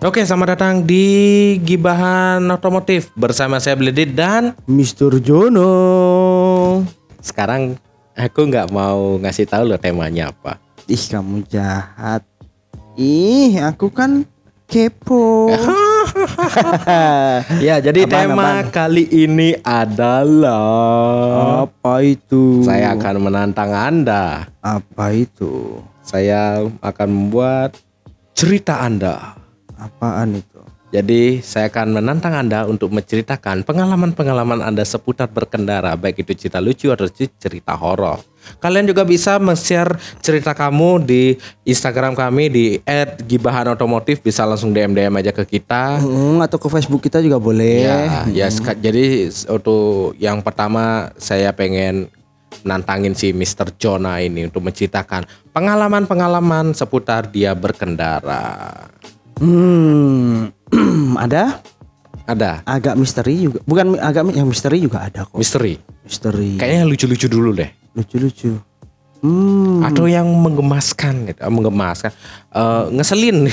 Oke, selamat datang di Gibahan Otomotif bersama saya Bledit dan Mr. Jono. sekarang aku nggak mau ngasih tahu loh temanya apa. Ih kamu jahat. Ih aku kan kepo. ya, jadi Apaan, tema apaan? kali ini adalah Apa itu? saya akan menantang Anda. Apa itu? Saya akan membuat cerita Anda. Apaan itu? Jadi saya akan menantang Anda untuk menceritakan pengalaman-pengalaman Anda seputar berkendara, baik itu cerita lucu atau cerita horor. Kalian juga bisa men-share cerita kamu di Instagram kami di @gibahanotomotif, bisa langsung DM DM aja ke kita. Hmm, atau ke Facebook kita juga boleh. Ya, ya seka- jadi untuk yang pertama saya pengen nantangin si Mr. Jonah ini untuk menceritakan pengalaman-pengalaman seputar dia berkendara. Hmm, ada Ada agak misteri juga. Bukan agak yang misteri juga ada kok. misteri. Misteri. Kayaknya lucu-lucu dulu deh. lucu-lucu. Hmm, Atau yang menggemaskan gitu, menggemaskan, Eh, ngeselin.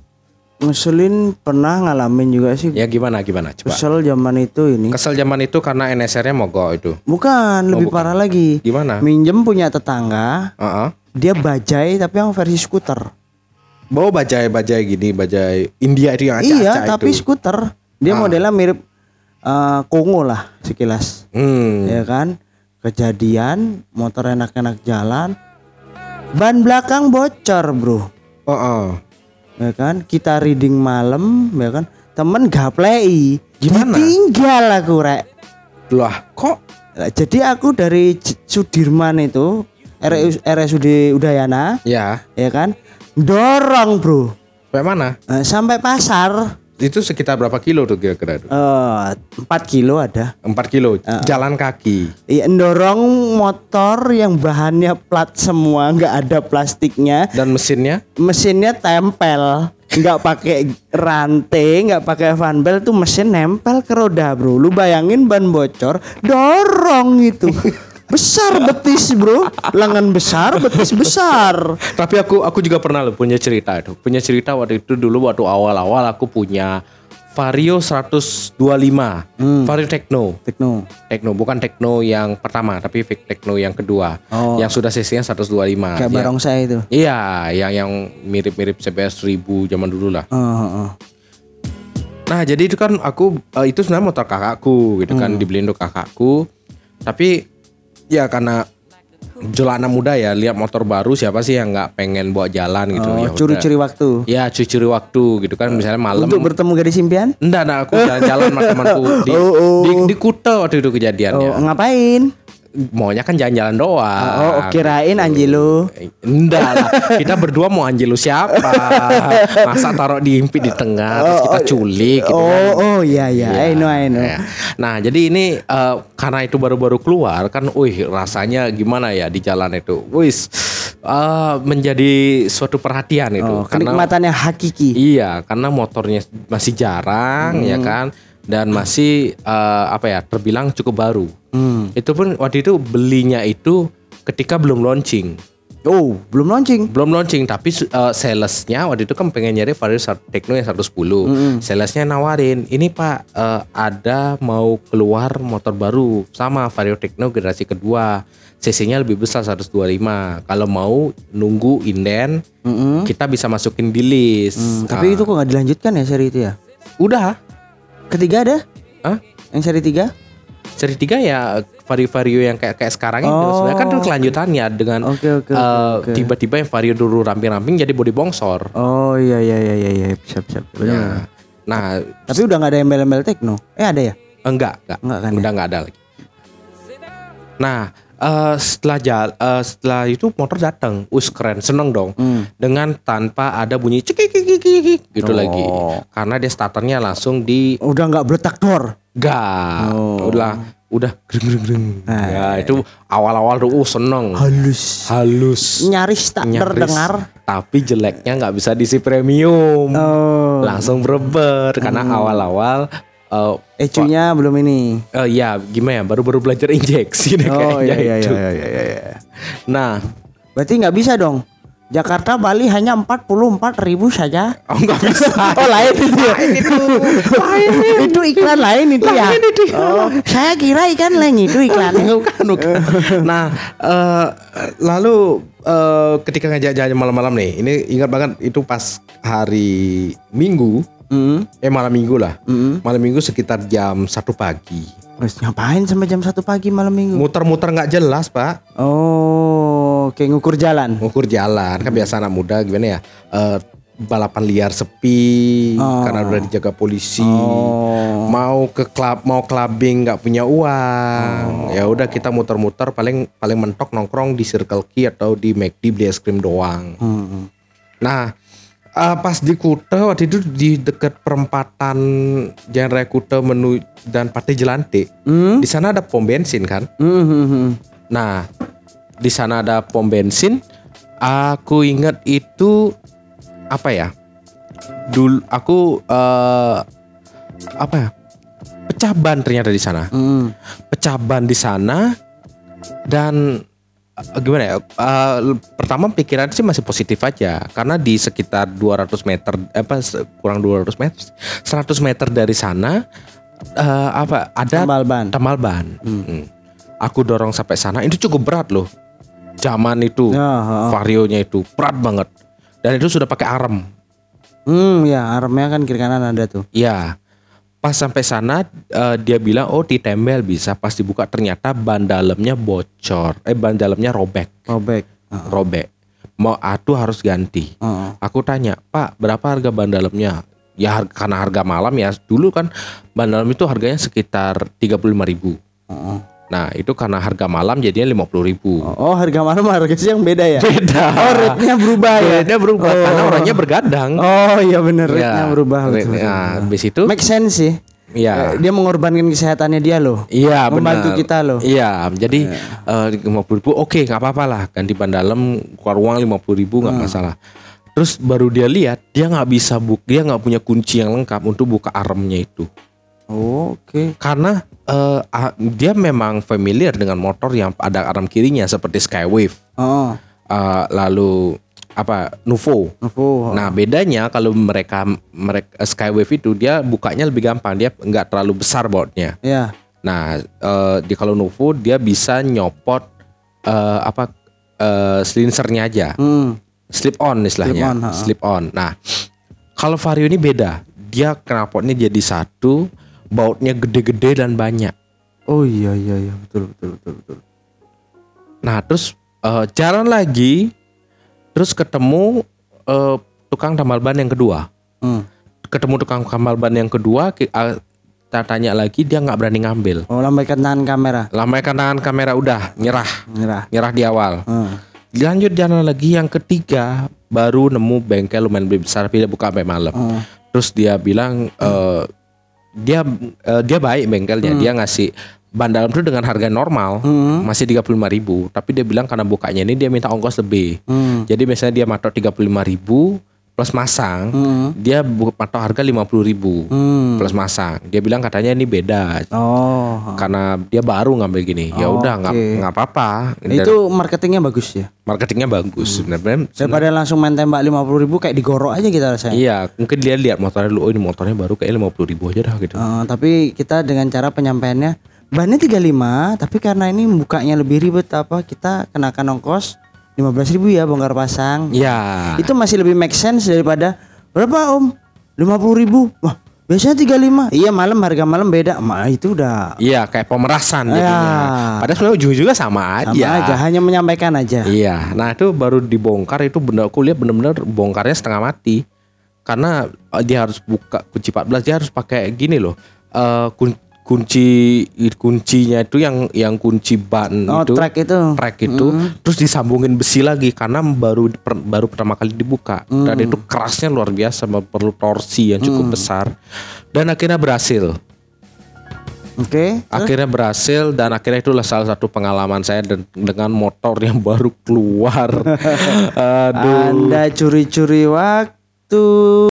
ngeselin pernah ngalamin juga sih. ya gimana gimana coba. Kesel zaman itu ini. Kesel zaman itu karena NSR-nya mogok itu. Bukan, lebih bukan. parah lagi. Gimana? Minjem punya tetangga, Heeh. dia bajai tapi yang versi skuter. Bawa bajai-bajai gini, bajai India itu yang iya, acak-acak tapi itu. skuter. Dia Ah. modelnya mirip eh, Kongo lah sekilas. Hmm. Ya kan? Kejadian motor enak-enak jalan, ban belakang bocor, Bro. Heeh. Ya kan? Kita reading malam, ya kan? Temen gaplei. Gimana? Tinggal aku, Rek. Lah, kok Jadi aku dari Sudirman itu RS RSUD Udayana, ya, ya kan? Dorong, Bro. sampai mana? Eh, sampai pasar Itu sekitar berapa kilo tuh kira-kira? eh 4 kilo ada. 4 kilo Ah. jalan kaki. Iya, dorong motor yang bahannya plat semua, nggak ada plastiknya, Dan mesinnya? mesinnya tempel, nggak pakai rantai, nggak pakai fan belt tuh mesin nempel ke roda, bro. Lu bayangin ban bocor, dorong itu. Besar betis bro, lengan besar, betis besar. Tapi aku aku juga pernah loh punya cerita itu. Punya cerita waktu itu dulu waktu awal-awal aku punya Vario 125. Hmm. Vario Techno. Tekno. Techno bukan Techno yang pertama tapi Techno yang kedua. Oh. Yang sudah cc-nya 125. Kayak Ya. barongsai itu. Iya, yang yang mirip-mirip CBS 1000 zaman dulu lah. Oh, oh, oh. Nah, jadi itu kan aku eh, itu sebenarnya motor kakakku gitu Hmm. kan dibeliin untuk kakakku. Tapi ya karena jolana muda ya lihat motor baru siapa sih yang nggak pengen bawa jalan gitu Oh, ya curi-curi waktu. Ya curi-curi waktu gitu kan misalnya malam Untuk bertemu gadis impian? Enggak, enggak aku jalan-jalan sama temanku di, Oh, oh. di di Kuta waktu itu kejadiannya. Oh, ngapain? Maunya kan jalan-jalan doang. Oh, kirain Angelo. Enggak lah, kita berdua mau Angelo siapa? Masa taruh di impi di tengah terus kita culik gitu Oh, kan. oh iya iya, I know I know. Ya. Nah, jadi ini eh, karena itu baru-baru keluar kan, wih rasanya gimana ya di jalan itu, wis eh, menjadi suatu perhatian itu. Oh, kenikmatan yang hakiki. Iya, karena motornya masih jarang ya Hmm. kan, dan masih eh, apa ya terbilang cukup baru. Hmm. Itu pun waktu itu belinya itu ketika belum launching, Oh, belum launching. belum launching tapi uh, salesnya waktu itu kan pengen nyari Vario Sat- Techno yang 110. Salesnya nawarin, ini Pak eh, ada mau keluar motor baru sama Vario Techno generasi kedua. CC-nya lebih besar 125. Kalau mau nunggu inden, Mm-mm. kita bisa masukin di list. Ah, tapi itu kok nggak dilanjutkan ya seri itu ya? udah. Ketiga ada? Hah? Yang seri tiga? Seri 3 ya vario-vario yang kayak kayak sekarang itu Oh. sebenarnya kan itu kelanjutannya dengan Oke oke eh, oke. oke. tiba-tiba yang vario dulu ramping-ramping jadi body bongsor. Oh iya iya iya iya iya siap siap. Benar, Ya. Nah, Tapi udah nggak ada embel-embel tekno. Eh ada ya? enggak, enggak. Enggak kan? Udah nggak ada lagi. Nah, eh, setelah jal, eh, setelah itu motor datang, us keren, seneng dong. Hmm. Dengan tanpa ada bunyi cekik gitu Oh. lagi. Karena dia starternya langsung di Udah nggak beletak dor. gas. Oh. Udah udah greng greng greng. Nah, ya, itu awal-awal tuh uh, seneng. Halus. Halus. Nyaris tak Nyaris. terdengar. Tapi jeleknya nggak bisa diisi premium. Oh. Langsung berebet karena awal-awal eh, Ecunya belum ini. Eh ya gimana ya baru-baru belajar injeksi deh Oh kayaknya iya iya itu. iya iya iya. iya. Nah Berarti nggak bisa dong Jakarta Bali hanya 44 ribu saja. Oh nggak bisa. Oh lain itu ya. itu. itu iklan lain itu ya. Oh, saya kira ikan lain itu iklan. Bukan, bukan. Nah, eh, lalu eh, ketika ngajak jalan malam-malam nih, ini ingat banget itu pas hari Minggu, Hmm. eh malam Minggu lah. Hmm. Malam Minggu sekitar jam satu pagi. Terus ngapain sampai jam 1 pagi malam minggu? Muter-muter nggak jelas, Pak. Oh, kayak ngukur jalan. Ngukur jalan kan biasa anak muda gimana ya? Eh, balapan liar sepi Oh. karena udah dijaga polisi. Oh. Mau ke klub, mau clubbing nggak punya uang. Ya udah kita muter-muter paling paling mentok nongkrong di Circle K atau di McD beli es krim doang. Hmm. Nah, eh, pas di Kute waktu itu di dekat perempatan Jalan Raya Kute menu dan Pate Jelante. Hmm. Di sana ada pom bensin kan? Hmm, hmm. Nah, di sana ada pom bensin. Aku ingat itu apa ya? Dulu aku eh, apa ya? Pecah ban ternyata di sana. Hmm. Pecah ban di sana dan gimana ya? eh, pertama pikiran sih masih positif aja karena di sekitar 200 meter eh, apa kurang 200 meter 100 meter dari sana eh, apa ada Tambal ban. tambal ban. Hmm. Aku dorong sampai sana itu cukup berat loh. Zaman itu Ya, ha. varionya itu berat banget. Dan itu sudah pakai arem. Hmm, ya armnya kan kiri kanan ada tuh. Iya. Pas sampai sana eh, dia bilang oh ditempel bisa. Pas dibuka ternyata ban dalamnya bocor. Eh ban dalamnya robek, Robek. Heeh. robek. Mau atuh harus ganti. Heeh. Aku tanya, "Pak, berapa harga ban dalamnya?" Ya har- karena harga malam ya. Dulu kan ban dalam itu harganya sekitar 35.000 ribu. Heeh. Nah itu karena harga malam jadinya 50.000 ribu. Oh, harga malam harga siang beda ya? Beda. Oh, rate-nya berubah ya? Rate-nya berubah karena orangnya bergadang. Oh, iya bener Ya, rate-nya berubah. rate-. Nah, habis itu Make sense sih. Iya. Eh, Dia mengorbankan kesehatannya dia loh. Iya membantu benar. kita loh. Iya, jadi lima puluh ribu, oke nggak apa-apa lah ganti ban dalam keluar uang lima puluh ribu nggak masalah. Terus baru dia lihat dia nggak bisa buk, dia nggak punya kunci yang lengkap untuk buka armnya itu. Oh, Oke. Karena eh, ah, dia memang familiar dengan motor yang ada arm kirinya seperti Skywave, Oh, eh, lalu apa Nuvo. Novo. Nah bedanya kalau mereka mereka Skywave itu dia bukanya lebih gampang, dia nggak terlalu besar bautnya. Ya. Nah, eh, di kalau Nuvo dia bisa nyopot eh, apa eh, silinsernya aja, Hmm. slip on istilahnya, Slip on, ha. slip on. Nah, kalau Vario ini beda, dia knalpotnya jadi satu, bautnya gede-gede dan banyak. Oh iya iya iya betul betul betul betul. Nah, terus eh, jalan lagi, terus ketemu eh, tukang tambal ban yang kedua. Hmm. Ketemu tukang tambal ban yang kedua, ki- kita tanya lagi dia nggak berani ngambil. Oh, lambaikan tangan kamera. Lambaikan tangan kamera udah nyerah, Nyerah. nyerah di awal. Hmm. Lanjut jalan lagi yang ketiga baru nemu bengkel lumayan besar dia buka sampai malam. Hmm. Terus dia bilang eh, dia eh, dia baik bengkelnya, dia ngasih ban dalam itu dengan harga normal Hmm. masih 35.000 ribu tapi dia bilang karena bukanya ini dia minta ongkos lebih. Hmm. Jadi misalnya dia matok 35.000 ribu plus masang, Hmm. dia matok harga 50.000 ribu Hmm. plus masang. Dia bilang katanya ini beda Oh. karena dia baru ngambil gini. Ya Oh, udah nggak oke. nggak apa-apa. Itu marketingnya bagus ya. marketingnya bagus sebenarnya. Daripada langsung main tembak 50 ribu kayak digorok aja kita rasanya. Iya, mungkin dia lihat motornya dulu, oh ini motornya baru kayak lima puluh ribu aja dah gitu. Eh, tapi kita dengan cara penyampaiannya bannya 35 tapi karena ini bukanya lebih ribet apa kita kenakan ongkos 15 ribu ya bongkar pasang. Iya. Itu masih lebih make sense daripada berapa om? 50 ribu. Wah biasanya 35 Iya malam harga malam beda. Ma itu udah Iya, kayak pemerasan jadinya. Ya. Padahal sebenarnya ujung-ujungnya sama aja. sama aja hanya menyampaikan aja. Iya, nah itu baru dibongkar itu bener aku lihat bener-bener bongkarnya setengah mati. Karena eh, dia harus buka kunci 14, dia harus pakai gini loh. eh, kun- kunci kuncinya itu yang yang kunci ban Oh itu track itu. track itu terus disambungin besi lagi karena baru per- baru pertama kali dibuka. Dan itu kerasnya luar biasa perlu torsi yang cukup besar. Dan akhirnya berhasil. Oke. akhirnya berhasil dan akhirnya itulah salah satu pengalaman saya den- dengan motor yang baru keluar. Aduh. Anda curi-curi waktu.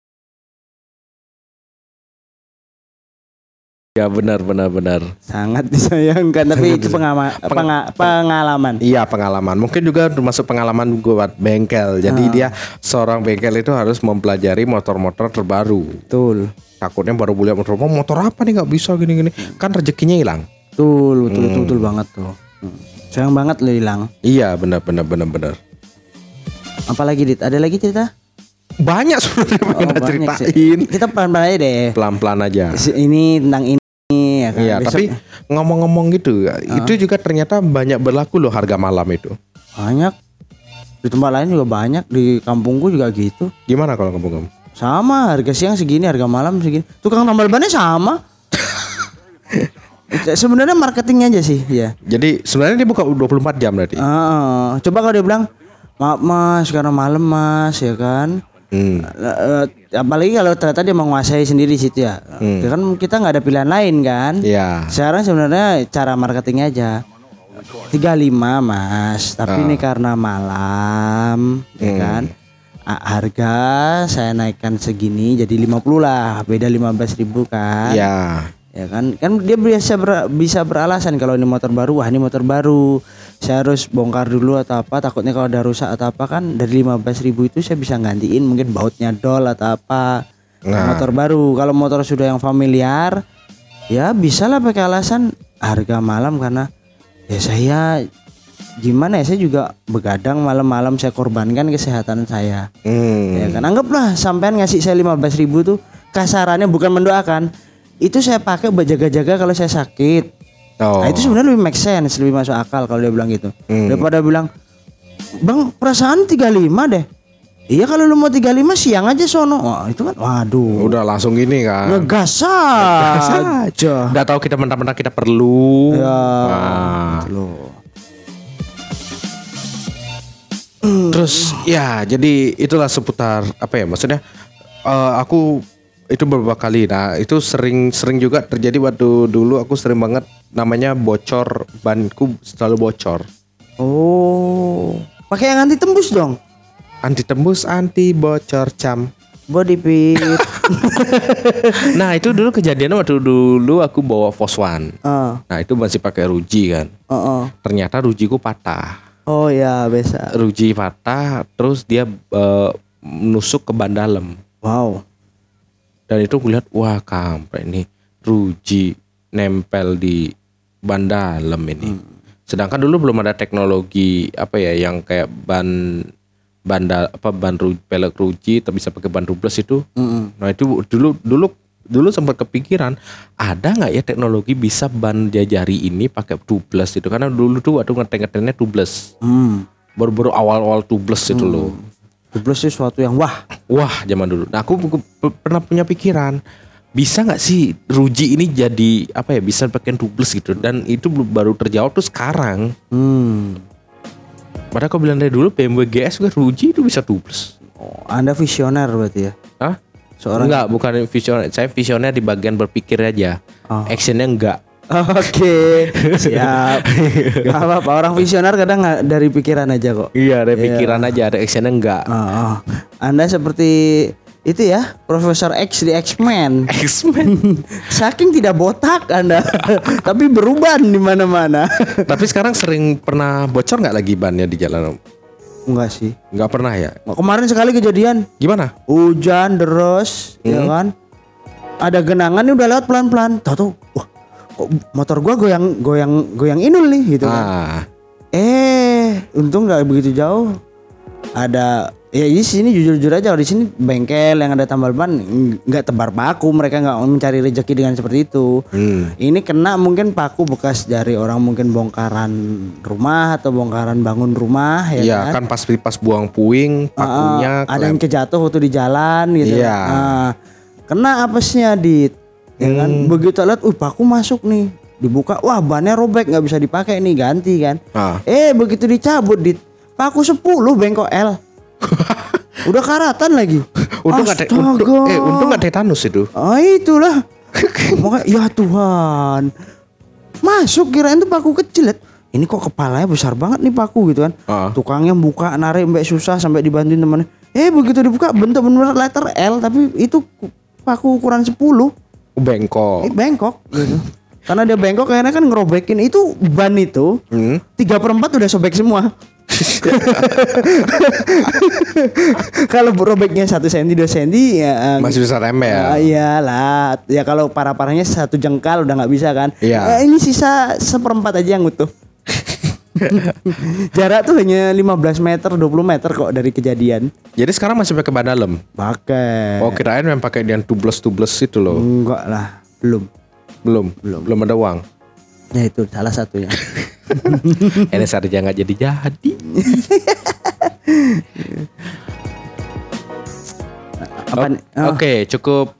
Ya benar benar benar. Sangat disayangkan tapi itu pengama, penga- pengalaman. Iya pengalaman. Mungkin juga termasuk pengalaman buat bengkel. Jadi dia seorang bengkel itu harus mempelajari motor-motor terbaru. Betul. Takutnya baru beli motor, "Oh, motor apa nih nggak bisa gini-gini. Kan rezekinya hilang. Betul, betul, betul, betul banget tuh. Hmm. Sayang banget lo hilang. Iya benar benar benar benar. Apalagi dit? Ada lagi cerita? Banyak sebenarnya Oh, pengen banyak sih. ceritain. Kita pelan-pelan aja deh. Pelan-pelan aja. Ini tentang ini kan. Iya, Besok- tapi ngomong-ngomong gitu, itu juga ternyata banyak berlaku loh harga malam itu. banyak di tempat lain juga banyak di kampungku juga gitu. Gimana kalau kamu kamu? Sama harga siang segini, harga malam segini. Tukang tambal bannya sama. Sebenarnya marketing aja sih, ya. Jadi sebenarnya dia buka 24 jam berarti. Ah, coba kalau dia bilang, maaf mas, karena malam mas, ya kan. Hmm. Eh, eh, apalagi kalau ternyata dia menguasai sendiri situ ya. Ya kan kita nggak ada pilihan lain kan. Iya. Sekarang sebenarnya cara marketing aja. 35 mas, tapi ini karena malam, ya kan. A- harga saya naikkan segini jadi 50 lah, beda 15 ribu kan. Iya. Ya kan, kan dia biasa ber- bisa beralasan kalau ini motor baru, wah ini motor baru, saya harus bongkar dulu atau apa, takutnya kalau ada rusak atau apa kan dari 15 ribu itu saya bisa gantiin mungkin bautnya dol atau apa. Nah. Motor baru, kalau motor sudah yang familiar, ya bisa lah pakai alasan harga malam karena ya saya gimana ya saya juga begadang malam-malam saya korbankan kesehatan saya. Hmm. Ya kan anggaplah sampean ngasih saya 15 ribu tuh kasarannya bukan mendoakan. Itu saya pakai buat jaga-jaga kalau saya sakit. Oh. Nah, itu sebenarnya lebih make sense, lebih masuk akal kalau dia bilang gitu. Hmm. Daripada bilang, "Bang, perasaan 35 deh." Iya kalau lu mau 35 siang aja sono. Wah, itu kan waduh. Udah langsung gini kan. Ngegas aja. Udah tahu kita mentah-mentah kita perlu. Ya. Nah, gitu. Terus ya jadi itulah seputar apa ya maksudnya eh, aku itu beberapa kali nah itu sering sering juga terjadi waktu dulu aku sering banget namanya bocor banku selalu bocor Oh. Pakai yang anti tembus dong. anti tembus anti bocor cam Body pit. nah itu dulu kejadiannya waktu dulu aku bawa Foswan Ah, nah itu masih pakai ruji kan oh, oh. ternyata rujiku patah Oh ya, biasa. ruji patah terus dia eh, menusuk ke ban dalam Wow. Dan itu gue lihat wah kampret ini. Ruji nempel di ban dalam ini. Sedangkan dulu belum ada teknologi apa ya yang kayak ban ban apa ban ru, pelek ruji tapi bisa pakai ban tubeless itu. Mm-mm. nah itu dulu dulu dulu sempat kepikiran ada nggak ya teknologi bisa ban jajari ini pakai tubeless itu? Karena dulu tuh waktu ngeteng ngetengnya tubeless. Hmm. baru-baru awal-awal tubeless itu loh Tubeless itu sesuatu yang wah. Wah, zaman dulu. Nah, aku pernah punya pikiran, bisa nggak sih Ruji ini jadi apa ya bisa pakai tubeless gitu dan itu baru terjawab tuh sekarang. Hmm. Padahal aku bilang dari dulu BMW GS juga Ruji itu bisa tubeless. Oh, anda visioner berarti ya? Hah? Seorang Enggak, bukan visioner. Saya visioner di bagian berpikir aja. Oh. Actionnya enggak. Oke, siap. Gak apa-apa, orang visioner kadang nggak dari pikiran aja kok. Iya, ada pikiran aja, ada actionnya enggak. Oh, oh. Anda seperti itu ya, Profesor X di X-Men. X-Men. Saking tidak botak Anda, tapi beruban di mana-mana. Tapi sekarang sering pernah bocor nggak lagi bannya di jalan? Enggak sih. Nggak pernah ya? Kemarin sekali kejadian, Gimana? hujan deras, ya kan? Ada genangan nih udah lewat pelan-pelan. Tahu tuh, wah, motor gua goyang goyang goyang inul nih gitu kan. Ah, Eh, untung nggak begitu jauh. Ada ya di sini jujur-jujur aja kalau di sini bengkel yang ada tambal ban nggak tebar paku, mereka nggak mencari rezeki dengan seperti itu. hmm. Ini kena mungkin paku bekas dari orang mungkin bongkaran rumah atau bongkaran bangun rumah ya Iya kan. kan pas pas buang puing pakunya Ah, ada yang kejatuh waktu di jalan gitu. Iya. Nah, kena apesnya di ya kan Hmm. begitu lihat, uh paku masuk nih, dibuka, wah bannya robek nggak bisa dipakai nih ganti kan. Ah. Eh begitu dicabut di paku 10 bengkok L. Udah karatan lagi. Untung te- untung, eh untung nggak tetanus itu. Ah itulah. Makanya ya Tuhan. Masuk kirain tuh paku kecil. liat. Ini kok kepalanya besar banget nih paku gitu kan. Ah. Tukangnya buka narik mbak susah sampai dibantuin temennya. Eh begitu dibuka bentuk bener letter L tapi itu ku- paku ukuran 10. Bengkok. Bengkok gitu. Karena dia bengkok akhirnya kan ngerobekin itu ban itu Hmm. tiga per empat udah sobek semua. kalau robeknya satu senti dua senti ya eh, Masih bisa rem ya. Ah, iyalah, ya kalau parah-parahnya satu jengkal udah nggak bisa kan. Iya. Eh, ini sisa seperempat aja yang utuh. Jarak tuh hanya 15 meter, 20 meter kok dari kejadian. Jadi sekarang masih pakai ban dalam. Pakai. Oh kirain yang pakai yang tubles tubles itu loh. Enggak lah, belum. Belum, belum, belum ada uang. Ya itu salah satunya. Ini saja nggak jadi jadi. Apa? Oh, Oke, cukup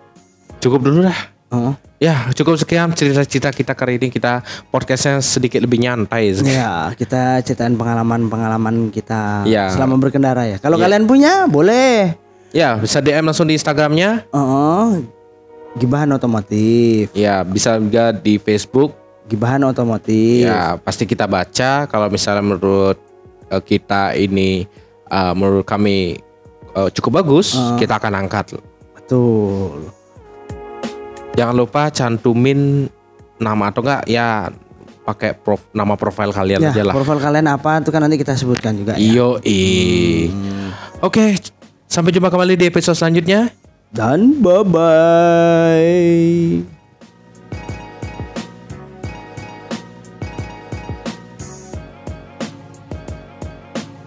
cukup dulu dah. oh. Ya, cukup sekian cerita-cerita kita kali ini kita podcastnya sedikit lebih nyantai. Ya, kita ceritain pengalaman-pengalaman kita Ya. selama berkendara ya. Kalau Ya. kalian punya, boleh. Ya, bisa DM langsung di Instagramnya. Oh, gibahan otomotif. Ya, bisa juga di Facebook. Gibahan otomotif. Ya, pasti kita baca. Kalau misalnya menurut eh, kita ini, eh, menurut kami eh, cukup bagus, Ah. kita akan angkat. Betul. Jangan lupa cantumin nama atau enggak ya pakai prof, nama profil kalian Ya, aja lah. profil kalian apa itu kan nanti kita sebutkan juga ya. Iyo, Oke, sampai jumpa kembali di episode selanjutnya. Dan bye bye.